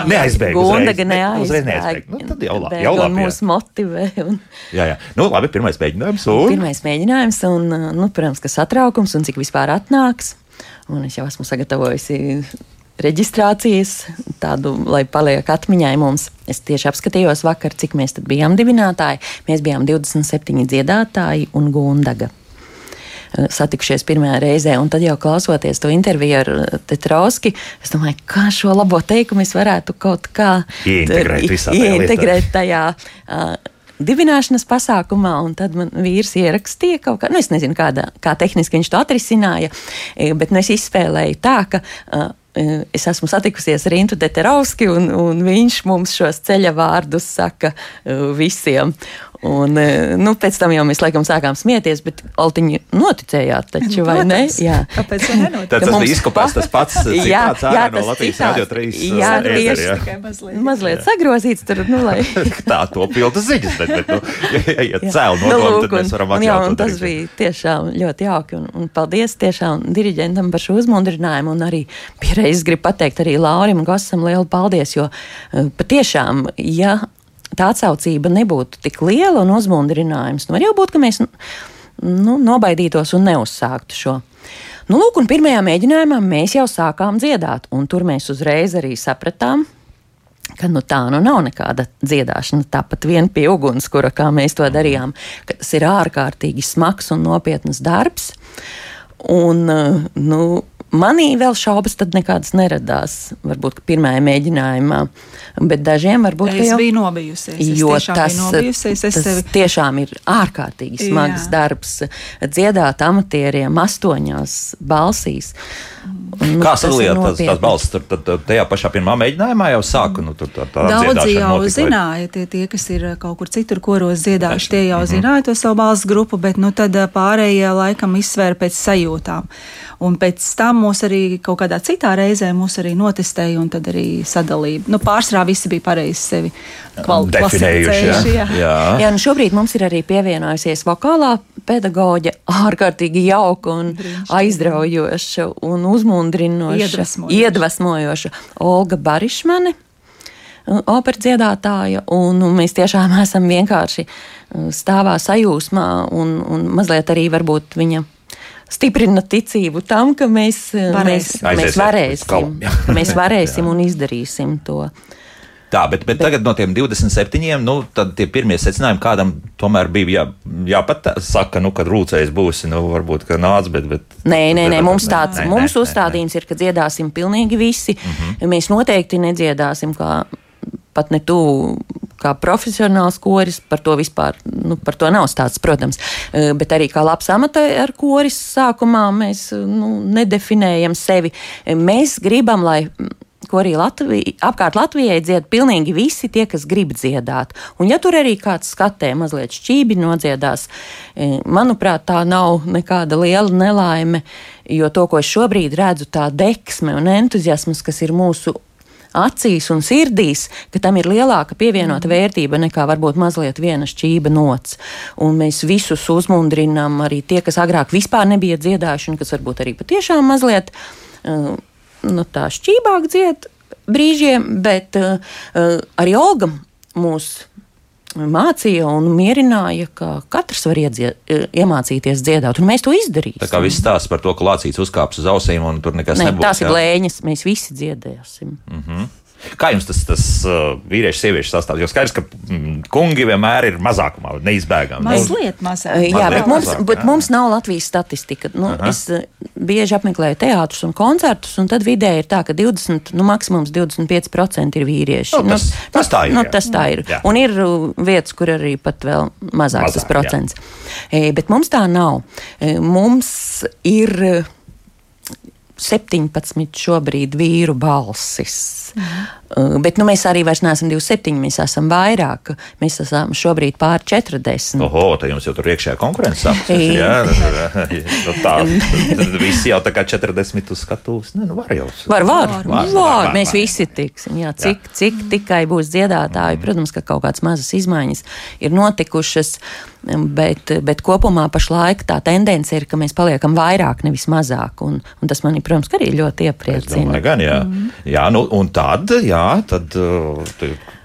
neaizbēg. Gundaga Uzreiz neaizbēg. neaizbēg. Nu, tad jau labi. Jau labi jā. mūs motivē. Un... jā, jā. Nu, labi, pirmais mēģinājums. Un... Pirmais mēģinājums, un, nu, protams, ka satraukums un cik vispār atnāks. Un es jau esmu sagatavojusi reģistrācijas, tādu, lai paliek atmiņai mums. Es tieši apskatījos vakar, cik mēs bijām dibinātāji. Mēs bijām 27 dziedātāji un gundaga satikušies pirmajā reizē, un tad jau klausoties to interviju ar Tetrauski, es domāju, kā šo labo teikumu es varētu kaut kā ieintegrēt, ieintegrēt tajā. Uh, dibināšanas pasākumā, un tad man vīrs ierakstīja kaut kā, nu, es nezinu, kādā, kā tehniski viņš to atrisināja, bet nu, es izspēlēju tā, ka. Uh, es esmu satikusies ar Intu Deterovski, un, un viņš mums šos ceļa vārdus saka uh, visiem. Un, e, nu, pēc tam jau mēs laikam sākām smieties, bet Altiņa noticējāt, taču, vai ne? Jā, kāpēc gan nenoticēt? Tas bija izkopās tas pats jā, jā, no Latvijas radio 3. Jā, tieši tā. Mazliet, mazliet sagrozīts tur, nu, lai. tā to pilda ziņas, bet, bet nu, ja, ja cēl no nu, tad mēs varam atļaut. Jā, un tas bija tiešām ļoti jauki, un, un paldies tiešām diriģentam par šo uzmundrinājumu, un arī pierreiz gribu pateikt arī Laurim Gosam lielu paldies, jo e, patiešām, ja tā atsaucība nebūtu tik liela un uzmundrinājums, nu var jau būt, ka mēs nu, nobaidītos un neuzsāktu šo. Nu, lūk, un pirmajā mēģinājumā mēs jau sākām dziedāt, un tur mēs uzreiz arī sapratām, ka nu, tā nu nav nekāda dziedāšana, tāpat vien pie ugunskura, kā mēs to darījām, ka tas ir ārkārtīgi smags un nopietns darbs. Un, nu, Manī vēl šaubas tad nekādas neradās. Varbūt pirmajā mēģinājumā, bet dažiem varbūt es jau... biju nobijusies. Es jo tas, nobijusies, tas sevi... tiešām ir ārkārtīgi smags Jā. darbs. Dziedāt amatieriem astoņās balsīs. Nu, Kā saliet tās, tās balsis? Tur, tad, tajā pašā pirmā mēģinājumā jau sāka. Nu, tur, tā, tā Daudzi jau notika, zināja, tie, tie, kas ir kaut kur citur koros dziedājuši, tie jau mm -hmm. zināja to savu balss grupu, bet nu, tad pārējie laikam izsvēra pēc sajūtām. Un pēc tam mūs arī kaut kādā citā reizē arī notestēja un tad arī sadalīja. Nu, pārsvarā visi bija pareizi sevi definējuši. Jā, jā. jā nu šobrīd mums ir arī pievienojusies vokālā pedagoģe, ārkārtīgi jauka un aizraujoša un uzmundrinoša, iedvesmojoša, iedvesmojoša Olga Barišmane opera dziedātāja, un, un mēs tiešām esam vienkārši stāvā sajūsmā, un, un mazliet arī varbūt viņa stiprina ticību tam, ka mēs, Varēs. mēs, mēs varēsim, mēs varēsim un izdarīsim to. Tā, bet, bet, bet tagad no tiem 27, nu, tad tie pirmie secinājumi kādam tomēr bija jā, jāpat saka, nu, kad rūcējs būsi, nu, varbūt, ka nāc, bet. bet nē, nē, nē, mums tāds, nē, mums nē, uzstādījums nē, ir, ka dziedāsim pilnīgi visi. Mm -hmm. Mēs noteikti nedziedāsim kā pat ne tuvu kā profesionāls koris, par to vispār nu, par to nav stāsts, protams. E, bet arī kā labs amata ar koris sākumā mēs nu, nedefinējam sevi. E, mēs gribam, lai ko arī Latvija, apkārt Latvijai dzied pilnīgi visi tie, kas grib dziedāt. Un ja tur arī kāds skatē mazliet šķībi nodziedās, e, manuprāt, tā nav nekāda liela nelaime, jo to, ko es šobrīd redzu, tā deksme un entuziasms, kas ir mūsu acīs un sirdīs, ka tam ir lielāka pievienota mm. vērtība nekā varbūt mazliet viena šķība nots. Un mēs visus uzmundrinām, arī tie, kas agrāk vispār nebija dziedājuši, un kas varbūt arī patiešām mazliet. Uh, nu, tā šķībāk dzied brīžiem, bet uh, arī Olga mūs mācīja un mierināja, ka katrs var iedzied, uh, iemācīties dziedāt, un mēs to izdarīsim. Tā kā viss stāsta par to, ka lācīts uzkāps uz ausīm un tur nekas ne, nebūs. Tās jā? ir blēņas, mēs visi dziedēsim. Mm -hmm. Kā jums tas, tas uh, vīriešu sieviešu sastāvs? Jo skaidrs, ka mm, kungi vienmēr ir mazākumā, neizbēgami. Mazliet mazāk. Jā, mazliet bet, mums, mazāk, bet jā. mums nav Latvijas statistika. Nu, Aha. es uh, bieži apmeklēju teātrus un koncertus, un tad vidēji ir tā, ka 20, nu, maksimums 25% ir vīrieši. Nu, tas, nu, tas tā ir. Nu, tas tā ir. Jā. Un ir uh, vietas, kur arī pat vēl mazāks Mazāk, tas procents. Jā. E, bet mums tā nav. E, mums ir 17 šobrīd vīru balsis. Mhm. Bet nu, mēs arī vairs neesam 27, mēs esam vairāk. Mēs esam šobrīd pār 40. Oho, tā jums jau tur iekšējā konkurence sāksies. jā, nu, tā. Visi jau tā kā 40 uz skatuves. Ne, nu, var jau. Var, var. var, var, var mēs var. visi tiksim. Jā, cik, jā. cik tikai būs dziedātāji. Protams, ka kaut kādas mazas izmaiņas ir notikušas. Bet, bet kopumā pašlaik tā tendence ir, ka mēs paliekam vairāk, nevis mazāk. Un, un tas manī, protams, arī ļoti iepriecina. Domāju, gan, jā. Mm. jā, nu, un tad, jā, tad uh,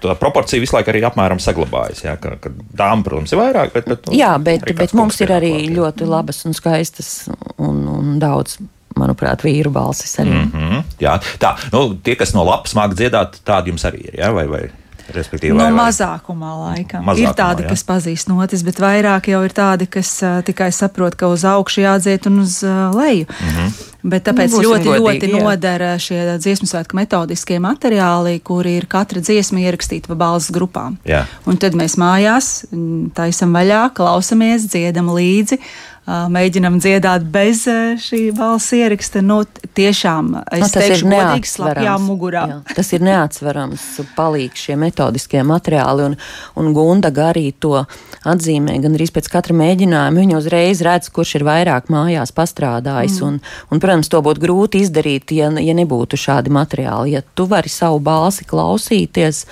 tā proporcija visu laiku arī apmēram saglabājas. Jā, ka, ka dāmas, protams, ir vairāk, bet, bet, nu, jā, bet, bet mums ir arī klāt, ļoti labas un skaistas un, un daudz manuprāt, vīru balsis arī. Mm. Mm -hmm, jā, tā. Nu, tie, kas no lapas māk dziedāt, tādi jums arī ir. Jā, vai, vai? Respektīvi, No vai, vai? mazākumā laikam. Mazākumā, ir tādi, jā. kas pazīst notis, bet vairāk jau ir tādi, kas uh, tikai saprot, ka uz augšu jādziet un uz uh, leju. Mm Mhm. -hmm. Bet tāpēc Nu, būsim ļoti, godīgi, ļoti jā. nodara šie dziesmu svētku metodiskie materiāli, kuri ir katra dziesma ierakstīta pa balss grupām. Jā. Un tad mēs mājās mm, taisam vaļā, klausamies, dziedam līdzi. ā, Mēģinam dziedāt bez šī balss ieraksta. Nu, tiešām, es Nu, tas teikšu, godīgi slapjā mugurā. Jā, tas ir neatsverams palīgs šie metodiskie materiāli, un, un Gundaga arī to atzīmē. Gan arī pēc katra mēģinājuma viņa uzreiz redz, kurš ir vairāk mājās pastrādājis. Mm. Un, un, protams, to būtu grūti izdarīt, ja, ja nebūtu šādi materiāli. Ja tu vari savu balsi klausīties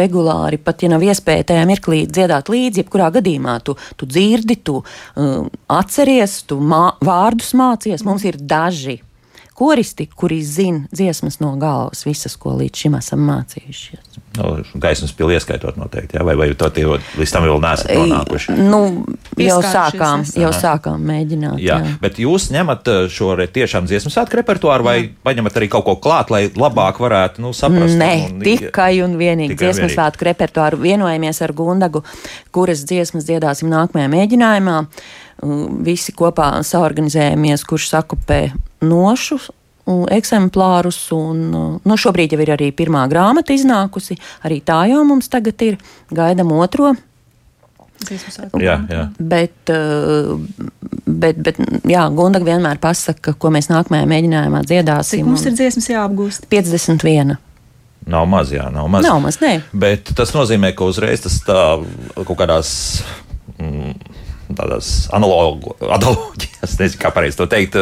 regulāri, pat ja nav iespēja tajā mirklī dziedāt līdzi, jebkurā gadījumā tu, tu dzirdi, tu um, atceries, tu mā, vārdus mācies. Mums ir daži koristi, kuri zina dziesmas no galvas, visas, ko līdz šim esam mācījušies. Nu, gaismas pili ieskaitot noteikti, jā, vai, vai to tie līdz tam vēl neesat nonākuši? Nu, jau sākām, jau sākām mēģināt. Jā, jā. Bet jūs ņemat uh, šo tiešām dziesmu svētku repertuāru vai jā. paņemat arī kaut ko klāt, lai labāk varētu nu, saprast? Nē, un, tikai un vienīgi Tikai vienīgi. svētku repertuāru vienojamies ar Gundagu, kuras dziesmas dziedāsim nākamajā mēģinājumā. Visi kopā saorganizējamies, kurš sakupē nošu eksemplārus. Un, nu, šobrīd jau ir arī pirmā grāmata iznākusi, arī tā jau mums tagad ir. Gaidām otro. Jā, jā. Bet, bet, bet jā, Gundaga vienmēr pasaka, ko mēs nākamajā mēģinājumā dziedāsim. Cik mums ir dziesmas jāapgūst? 51. Nav maz, jā, nav maz. Nav maz, nē. Bet tas nozīmē, ka uzreiz tas tā kaut kādās. Mm, Tādās analoģijās, nezinu, kā pareizi to teikt.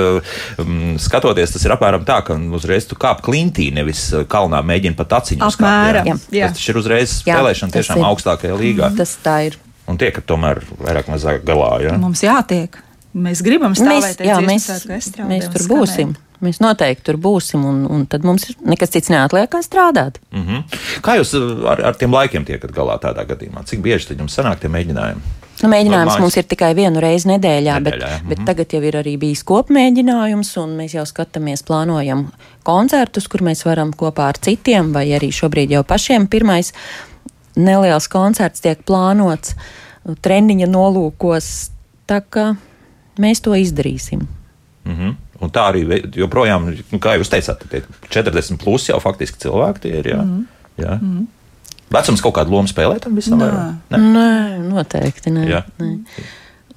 Um, skatoties, tas ir apmēram tā, ka uzreiz tu kāp klintī, nevis uh, kalnā mēģini pat aciņu Apmēram, skāpt. jā. Tas ir uzreiz Jā, spēlēšana tas tiešām ir. augstākajā līgā. Tas tā ir. Un tiekat tomēr vairāk mazāk galā. Ja? Mums jātiek. Mēs gribam Mēs, stāvēt jā, mēs, dziesmu svētku estrādē mēs tur skanēt. būsim. Mēs noteikti tur būsim, un, un tad mums ir nekas cits neatliek, kā strādāt. Mm -hmm. Kā jūs uh, ar, ar tiem laikiem tiekat galā tādā gadījumā? Cik bieži jums sanāk tie mēģinājumi? Nu, mēģinājums mums ir tikai vienu reizi nedēļā, bet, Nedēļā, jā, bet mhm. tagad jau ir arī bijis kopmēģinājums, un mēs jau skatāmies, plānojam koncertus, kur mēs varam kopā ar citiem, vai arī šobrīd jau pašiem pirmais neliels koncerts tiek plānots treniņa nolūkos. Tā kā mēs to izdarīsim. Mm -hmm. Un tā arī joprojām, nu, kā jūs teicāt, tie 40 plus jau faktiski cilvēki tie ir. Jā. Mm -hmm. jā. Mm -hmm. Vecums kaut kādu lomu spēlē tam visam? Nē. Ne? Nē, noteikti. Nē, Jā. nē.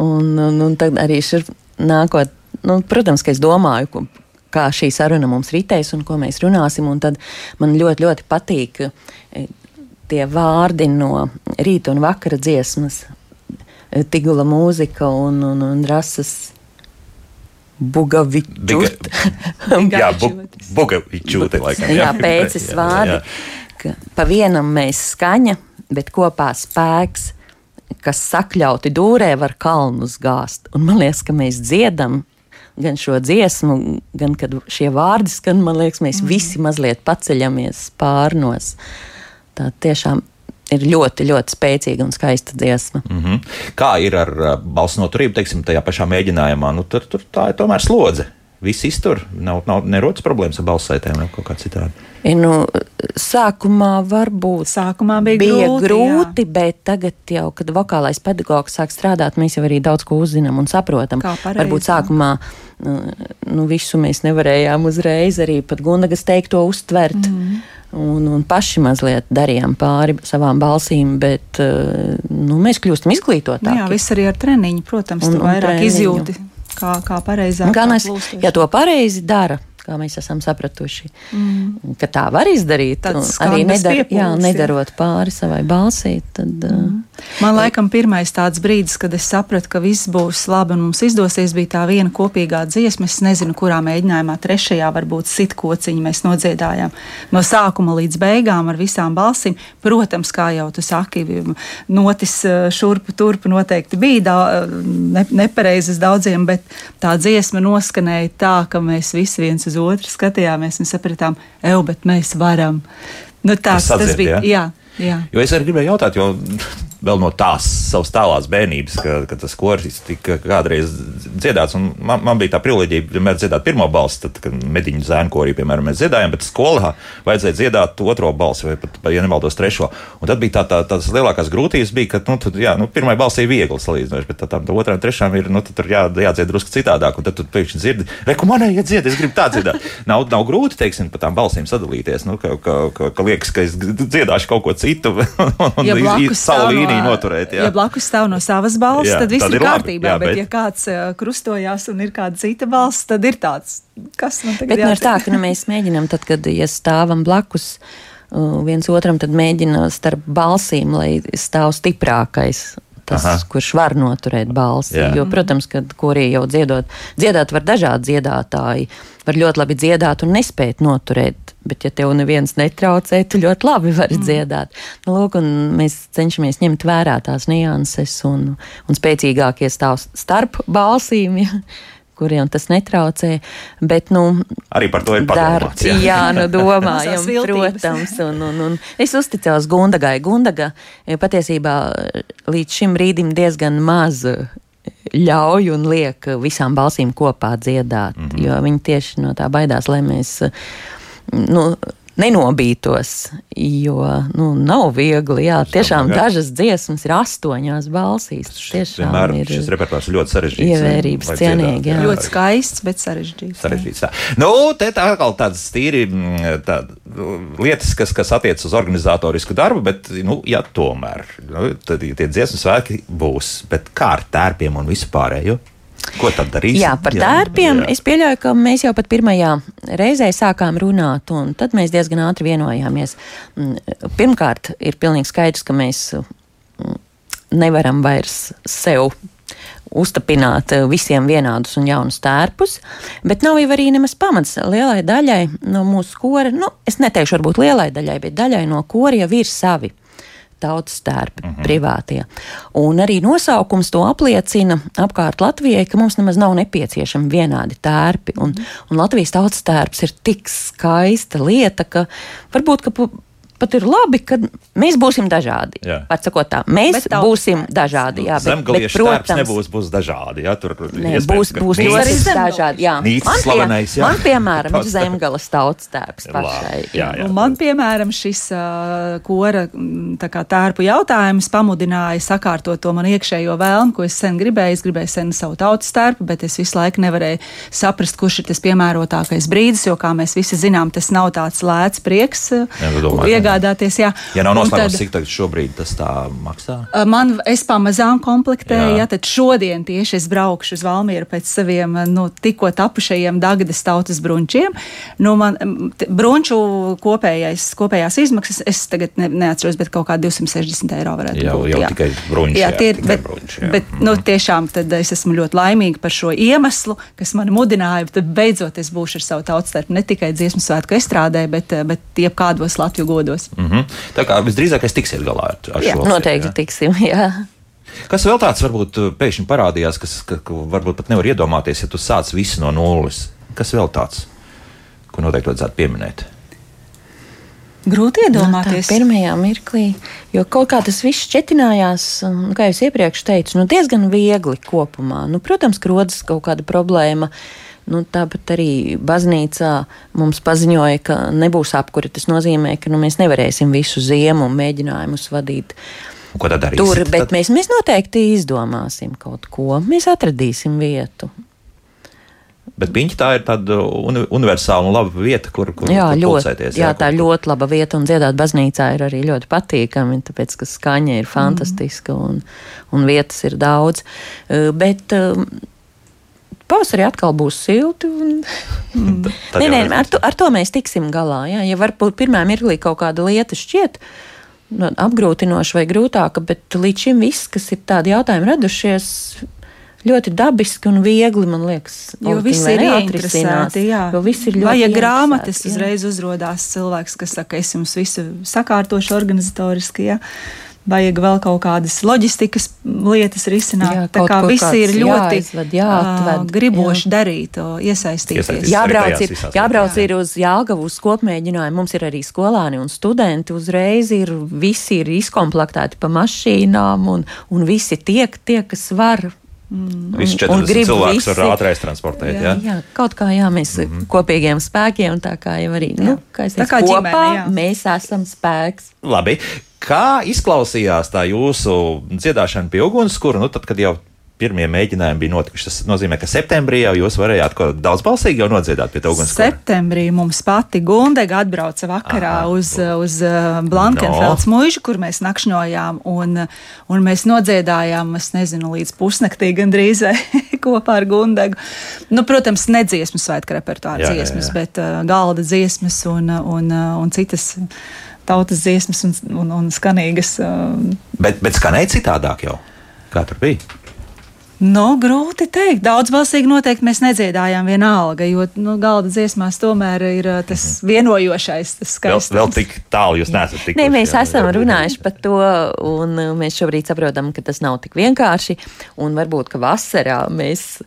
Un, un, un tad arī šir nākot, nu, protams, ka es domāju, ko, kā šī saruna mums ritēs un ko mēs runāsim. un tad Man ļoti, ļoti patīk eh, tie vārdi no rīta un vakara dziesmas, eh, Tigula mūzika un, un, un rasas bugavičūt. Jā, bu, bugavičūte. Jā, pēcis Jā, vārdi. jā. Ka Pa vienam mēs skaņa, bet kopā spēks, kas sakļauti dūrē, var kalnus gāzt. Un man liekas, ka mēs dziedam gan šo dziesmu, gan kad šie vārdi skan, man liekas, mēs visi mazliet paceļamies spārnos. Tā tiešām ir ļoti, ļoti spēcīga un skaista dziesma. Mm -hmm. Kā ir ar balss noturību, teiksim, tajā pašā mēģinājumā? Nu, tur, tur tā ir tomēr slodze. Viss iztur, nav, nav nerodas problēmas ar balssaitēm vai kaut kā citādi. Ir, nu, sākumā varbūt Sākumā bija, bija grūti, grūti bet tagad, jau, kad vokālais pedagogs sāk strādāt, mēs jau arī daudz ko uzzinām un saprotam. Varbūt sākumā nu, nu, visu mēs nevarējām uzreiz arī pat Gundagas teikto uztvert. Mm. -hmm. Un, un paši mazliet darījām pāri savām balsīm, bet uh, nu, mēs kļūstam Jā, izglītotāki. jā viss arī ar treniņu, protams, Un- tu un vairāk treniņu. izjūti, kā, kā pareizāk. Gan es, ja to pareizi dara, kā mēs esam sapratuši, mm. ka tā var izdarīt, arī nedar, jā, piepūles, jā. nedarot pāri savai balsī, tad mm. Man liekas, pirmais tāds brīdis, kad es sapratu, ka viss būs labi un mums izdosies, bija tā viena kopīgā dziesma. Es nezinu, kurā mēģinājumā, trešajā varbūt sitkociņu mēs nodziedājām. No sākuma līdz beigām ar visām balsīm. Protams, kā jau tu saki, notis eh, šurpu turpu noteikti bija da, ne, nepareizas daudziem, bet tā dziesma noskanēja tā, ka mēs visi viens uz otru skatījāmies un sapratām, ej, bet mēs varam. Nu, tāds, tas sadzied, bija. jā? Jā, jā. Jo es arī gribēju jautāt, jo vēl no tās savas tālās bērnības, ka, ka tas koris tika kādreiz dziedāts. Man, man bija tā privileģija vienmēr dziedāt pirmo balsi, tad, kad mediņu zēnu korī, piemēram, mēs dziedājām, bet skolā vajadzēja dziedāt otro balsi vai pat, ja nemaldos, trešo. Un tad bija tā, tā, tās lielākās grūtības, bija, ka nu, tad, jā, nu, pirmā balss ir viegli salīdzinoši, bet tā, tā, tā otrā un trešā ir nu, tur jā, jādzied drusku citādāk. Un tad tu pēkšņi dzirdi, reku manai iet, es gribu tā dziedāt. Nav, nav grūti, teiksim, pa tām balsīm sadalīties. Nu, ka, ka, ka, ka liekas, ka es dziedāšu kaut ko citu un ja savu līniju noturēt. Jā. Ja blakus stāv no savas balss, jā, tad viss tad ir kārtībā. Jā, bet, bet, ja kāds krustojās un ir kāda cita balss, tad ir tāds, kas man tagad ir. Bet nu, ir tā, ka nu, mēs mēģinām, tad, kad ja stāvam blakus. Viens otram tad mēģina starp balsīm, lai stāv stiprākais tas, Aha. kurš var noturēt balsi. Jā. Jo, protams, kad korī jau dziedot, dziedāt var dažādi dziedātāji. Var ļoti labi dziedāt un nespēt noturēt, bet, ja tev neviens netraucē, tu ļoti labi vari mm. dziedāt. Nu, lūk, mēs cenšamies ņemt vērā tās nianses un, un spēcīgākie stāv starp balsīm. Ja kuriem tas netraucē. Bet, nu, Arī par to ir padomāts. Jā, jā nu, domājam, protams. Un, un, un es uzticos Gundagai. Gundaga eh, patiesībā līdz šim brīdim diezgan maz eh, ļauj un liek visām balsīm kopā dziedāt, mm -hmm. jo viņi tieši no tā baidās, lai mēs. Nu, nenobītos, jo nu, nav viegli. Jā, tiešām nav, dažas dziesmas ir astoņās balsīs. Tas tiešām vienmēr, ir šis repertuārs ļoti sarežģīts. Ievērības cienīgi. Jā. Ļoti skaists, bet sarežģīts. sarežģīts tā. Nu, te tā atkal tādas tīri mm, tā, lietas, kas, kas attiec uz organizatorisku darbu, bet, nu, ja tomēr, nu, tad tie dziesmu svētki būs, bet kā ar tērpiem un visu pārējo? Ko tad darīs? Jā, par tērpiem. Jā. Es pieļauju, ka mēs jau pat pirmajā reizē sākām runāt, un tad mēs diezgan ātri vienojāmies. Mm, pirmkārt, ir pilnīgi skaidrs, ka mēs mm, nevaram vairs sev uztapināt visiem vienādus un jaunus tērpus, bet nav jau arī nemaz pamats lielai daļai no mūsu kora. Nu, es neteikšu, varbūt lielai daļai, bet daļai no kora jau ir savi tautas tērpi, mm -hmm. privātie. Un arī nosaukums to apliecina apkārt Latvijai, ka mums nemaz nav nepieciešami vienādi tērpi. Un, un Latvijas tautas tērps ir tik skaista lieta, ka varbūt ka pat ir labi, ka mēs būsim dažādi. Pat sakot tā, mēs bet būsim dažādi. Jā, bet, bet, protams, nebūs būs dažādi. Jā, tur ne, būs, būs ļoti dažādi. Jā. Man, slavenais, jā. man, piemēram, ir zemgales tautas tērps pašai. Jā, jā, jā. Man, piemēram, šis uh, kora kā, tērpu jautājums pamudināja sakārtot to man iekšējo vēlmu, ko es sen gribēju. Es gribēju sen savu tautas tērpu, bet es visu laiku nevarēju saprast, kurš ir tas piemērotākais brīdis, jo, kā mēs visi zinām, tas nav tāds lēts prieks. Jā, iegādāties. Jā. Ja nav noslēgts, cik tagad šobrīd tas tā maksā? Man, es pamazām komplektēju, jā. jā, tad šodien tieši es braukšu uz Valmieru pēc saviem, nu, tikko tapušajiem Dagdas tautas brunčiem. Nu, man brunču kopējais, kopējās izmaksas, es tagad ne, neatceros, bet kaut kā 260 eiro varētu jau, būt. Jau jā. tikai brunči. Jā, tie ir, bet, brunči, jā. bet, nu, mhm. tiešām tad es esmu ļoti laimīga par šo iemeslu, kas mani mudināja, tad beidzot es būšu ar savu tautas starp ne tikai dziesmu svētku estrādē, bet, bet jebkādos Latviju godos gados. Mm -hmm. Tā kā visdrīzāk es tiksiet galā ar, ar jā, šo. Noteikti jā. tiksim, jā. Kas vēl tāds varbūt uh, pēkšņi parādījās, kas ka, ka varbūt pat nevar iedomāties, ja tu sāc visu no nulles? Kas vēl tāds, ko noteikti vajadzētu pieminēt? Grūti iedomāties. No, pirmajā mirklī, jo kaut kā tas viss šķetinājās, kā jau iepriekš teicu, nu, diezgan viegli kopumā. Nu, protams, ka rodas kaut kāda problēma. Uh, Nu, tāpat arī baznīcā mums paziņoja, ka nebūs apkuri. Tas nozīmē, ka nu, mēs nevarēsim visu ziemu mēģinājumus vadīt. Ko tad darīsim? Tur, bet tad... mēs, mēs noteikti izdomāsim kaut ko. Mēs atradīsim vietu. Bet piņķi tā ir tāda uni universāla un laba vieta, kur, kur, jā, kur ļoti, pulcēties. Jā, jā tā ir ļoti laba vieta, un dziedāt baznīcā ir arī ļoti patīkami, tāpēc, ka skaņa ir fantastiska un, un vietas ir daudz. Bet pavasarī atkal būs silti. Un... nē, nē, ar to, ar to mēs tiksim galā. Jā. Ja varbūt pirmā mirklī kaut kāda lieta šķiet nu, apgrūtinoša vai grūtāka, bet līdz šim viss, kas ir tādi jautājumi radušies. Ļoti dabiski un viegli, man liekas, jo viss ir ieinteresēti. Jā, jo viss ir ļoti. Vai ja grāmatas uzreiz uzrādās cilvēks, kas saka, es jums visu sakārtošu organizatoriski, jā. Vajag vēl kaut kādas loģistikas lietas risināt. Jā, tā kā visi ir ļoti jāizved, jāatved, ā, griboši jā. darīt, iesaistīties. Iesaistīties. Jābrauc, ir, jābrauc lietās. ir uz Jālgavu uz kopmēģinājumu. Mums ir arī skolāni un studenti. Uzreiz ir visi ir izkomplektēti pa mašīnām un, un visi tiek tie, kas var. Visi Un- un 40 grib cilvēkus var visi. ātrais transportēt. Jā. Ja? Jā, kaut kā jā, mēs mm -hmm. kopīgiem spēkiem, tā kā jau arī nu, kā Tā kā kopā ģimene, jā. mēs esam spēks. Labi. Kā izklausījās tā jūsu dziedāšana pie ugunskura? Nu, tad, kad jau pirmie mēģinājumi bija notikuši, tas nozīmē, ka septembrī jau jūs varējāt ko daudzbalsīgi jau nodziedāt pie tā ugunskura. Septembrī mums pati Gundega atbrauca vakarā Aha, uz, uz uh, Blankenfelds No. mūžu, kur mēs nakšņojām, un, un mēs nodziedājām, es nezinu, līdz pusnaktī gandrīz kopā ar Gundegu. Nu, protams, ne dziesmu svētku repertuāra Jā, jā, dziesmas, jā. bet uh, galda dziesmas un, un, uh, un citas tautas dziesmas un, un, un skanīgas. Uh, Bet, bet skanēja citādāk jau. Kā tur bija? Nu, grūti teikt. Daudzbalsīgi noteikti mēs nedziedājām vienalga, jo nu, galda dziesmās tomēr ir uh, tas vienojošais, tas Mhm. Vēl, vēl tik tālu jūs neesat tikuši. Nē, mēs jā. esam runājuši par to, un uh, mēs šobrīd saprotam, ka tas nav tik vienkārši. Un varbūt, ka vasarā mēs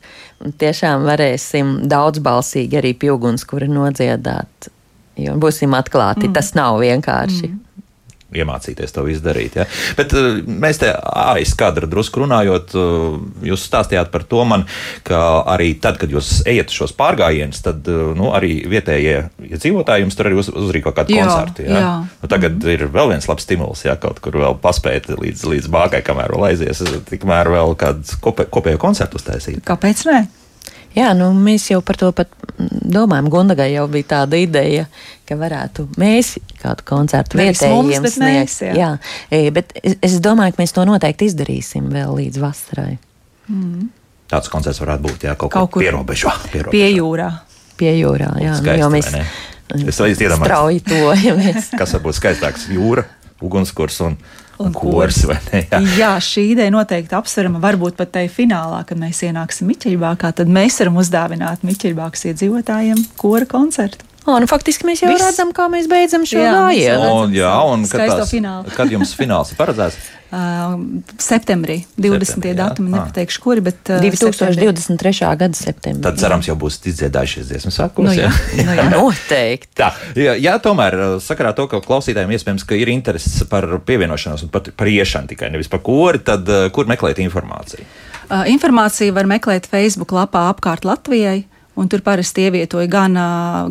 tiešām varēsim daudzbalsīgi arī pieauguns, kura nodziedāt. Jo būsim atklāti, mm. tas nav vienkārši. Mm. iemācīties to izdarīt. Ja? Bet uh, mēs te aiz kadra drusku runājot, uh, jūs stāstījāt par to man, ka arī tad, kad jūs ejat šos pārgājienus, tad uh, nu, arī vietējie iedzīvotāji jums tur arī uz, uzrīko kādu Jā, koncertu. Ja? jā. Nu, tagad mm. ir vēl viens labs stimuls, ja kaut kur vēl paspēt līdz, līdz bāgai, kamēr vēl aizies, tikmēr vēl kādu kopē, kopējo koncertu uztaisīt. Kāpēc ne? Jā, nu, mēs jau par to pat mm, domājam. Gundagai jau bija tāda ideja, ka varētu mēs kādu koncertu Nevis mums, vietējiem bet mēs, sniegt. jā. jā, e, bet es, es domāju, ka mēs to noteikti izdarīsim vēl līdz vasarai. Tāds koncerts varētu būt jā, kaut, Kaut kur pierobežā. Pie jūrā. Pie jūrā, jā, nu, Skaisti, jo vai mēs ne? Es iedomājos. strauji tojamies. Kas var būt skaistāks? Jūra, ugunskurs un, un, Un un kurs. ne? Jā. Jā, šī ideja noteikti apsverama. Varbūt pat tajā finālā, kad mēs ienāksim Miķeļbākā, tad mēs varam uzdāvināt Miķeļbākas iedzīvotājiem kora koncertu. O, nu, faktiski mēs jau Viss. redzam, kā mēs beidzam šo Jā, gājienu. Un, jā, un kad, tās, kad jums fināls ir paredzēts? Uh, septembrī, 20. Septembrī, jā. datumi, Ah. nepateikšu, kuri, bet uh, septembrī. 2023. gada septembrī. Tad cerams, jau būs izdziedājušies dziesmu sākums. Nu, jā. Nu, jā, noteikti. Tā, jā, jā, tomēr uh, sakarā to, ka klausītājiem iespējams ka ir interesi par pievienošanos un par, par iešanu tikai nevis par kori, tad uh, kur meklēt informāciju? Uh, informāciju var meklēt Facebook lapā apkārt Latvijai. Un tur parasti ievietoja gan,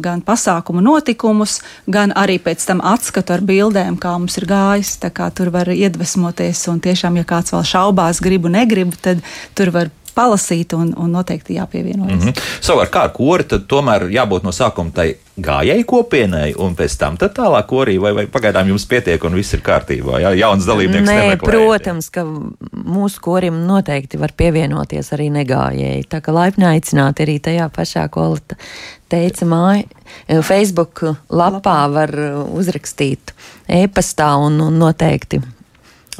gan pasākumu notikumus, gan arī pēc tam atskatu ar bildēm, kā mums ir gājis. Tur var iedvesmoties, un tiešām, ja kāds vēl šaubās, gribu, negribu, tad tur var palasīt un, un noteikti jāpievienojas. Mm Mhm. Savukārt, kā ar kori, tad tomēr jābūt no sākuma tai gājēji kopienai, un pēc tam tad tālāk korī, vai, vai pagaidām jums pietiek un viss ir kārtībā. Jā, jauns dalībnieks. Nē, nemeklējat, jā. protams, ka mūsu korim noteikti var pievienoties arī negājēji. Tā kā laipni aicināti arī tajā pašā, ko teica, māja. Facebook lapā var uzrakstīt e-pastā un, un noteikti.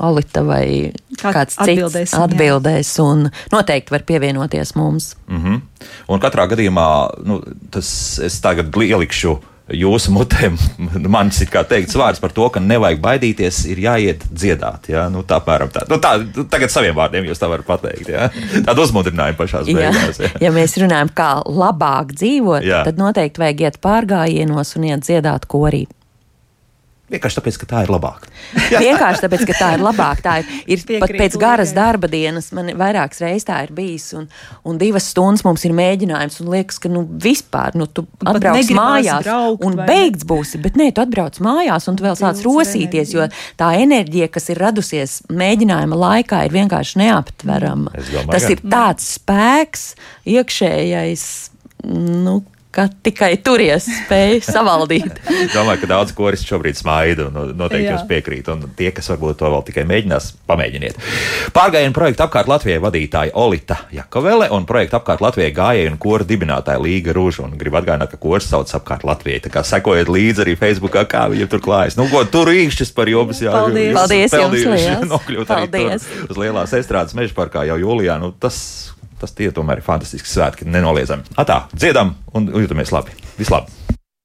Olita vai Kāds atbildēsim, cits jā. atbildēs, un noteikti var pievienoties mums. Mm -hmm. Un katrā gadījumā nu, tas es tagad ielikšu. Jūsu mutēm man ir teikts vārds par to, ka nevajag baidīties, ir jāiet dziedāt. Ja? Nu, tā, apmēram tā. Nu, tā, tagad saviem vārdiem jūs tā varat pateikt. Ja? Tādu uzmundrinājumu pašā Jā, beigās. Ja? ja mēs runājam, kā labāk dzīvot, Jā. tad noteikti vajag iet pārgājienos un iet dziedāt korī. Vienkārši tāpēc, ka tā ir labāk. Vienkārši tāpēc, ka tā ir labāk. Tā ir, ir pat Piekrītu pēc garas darba dienas, man vairākas reizes tā ir bijis, un, un divas stundas mums ir mēģinājums, un liekas, ka nu, vispār nu, tu pat atbrauc mājās braukt, un beigts būsi, bet nē, tu atbrauc mājās, un tu vēl sāc rosīties, jo tā enerģija, kas ir radusies mēģinājuma laikā, ir vienkārši neaptverama. Domāju, Tas ir tāds spēks, iekšējais. Nu, Ka tikai turies spēj savaldīt. Domāju, ka daudz koris šobrīd smaida un noteikti Jā. jūs piekrīt. Un tie, kas varbūt to vēl tikai mēģinās, pamēģiniet. Pārgājienu projektu apkārt Latvijai vadītāja Olita Jakovele un projektu apkārt Latvijai gājēju un kora dibinātāja Līga Rūža. Un gribu atgādināt, ka kurs sauc apkārt Latvijai. Tā kā sekojiet līdzi arī Facebookā, kā viņiem tur klājas. Nu, ko tur īkšķis par jums jā. Paldies. jūs Paldies jums liels. Nokļūt arī Paldies. tur uz lielās estrādes meža parkā jau jūlijā. Nu, tas, tas tie tomēr ir fantastiski svētki, nenoliedzami. Atā, dziedam un jūtamies labi. Vislabāk!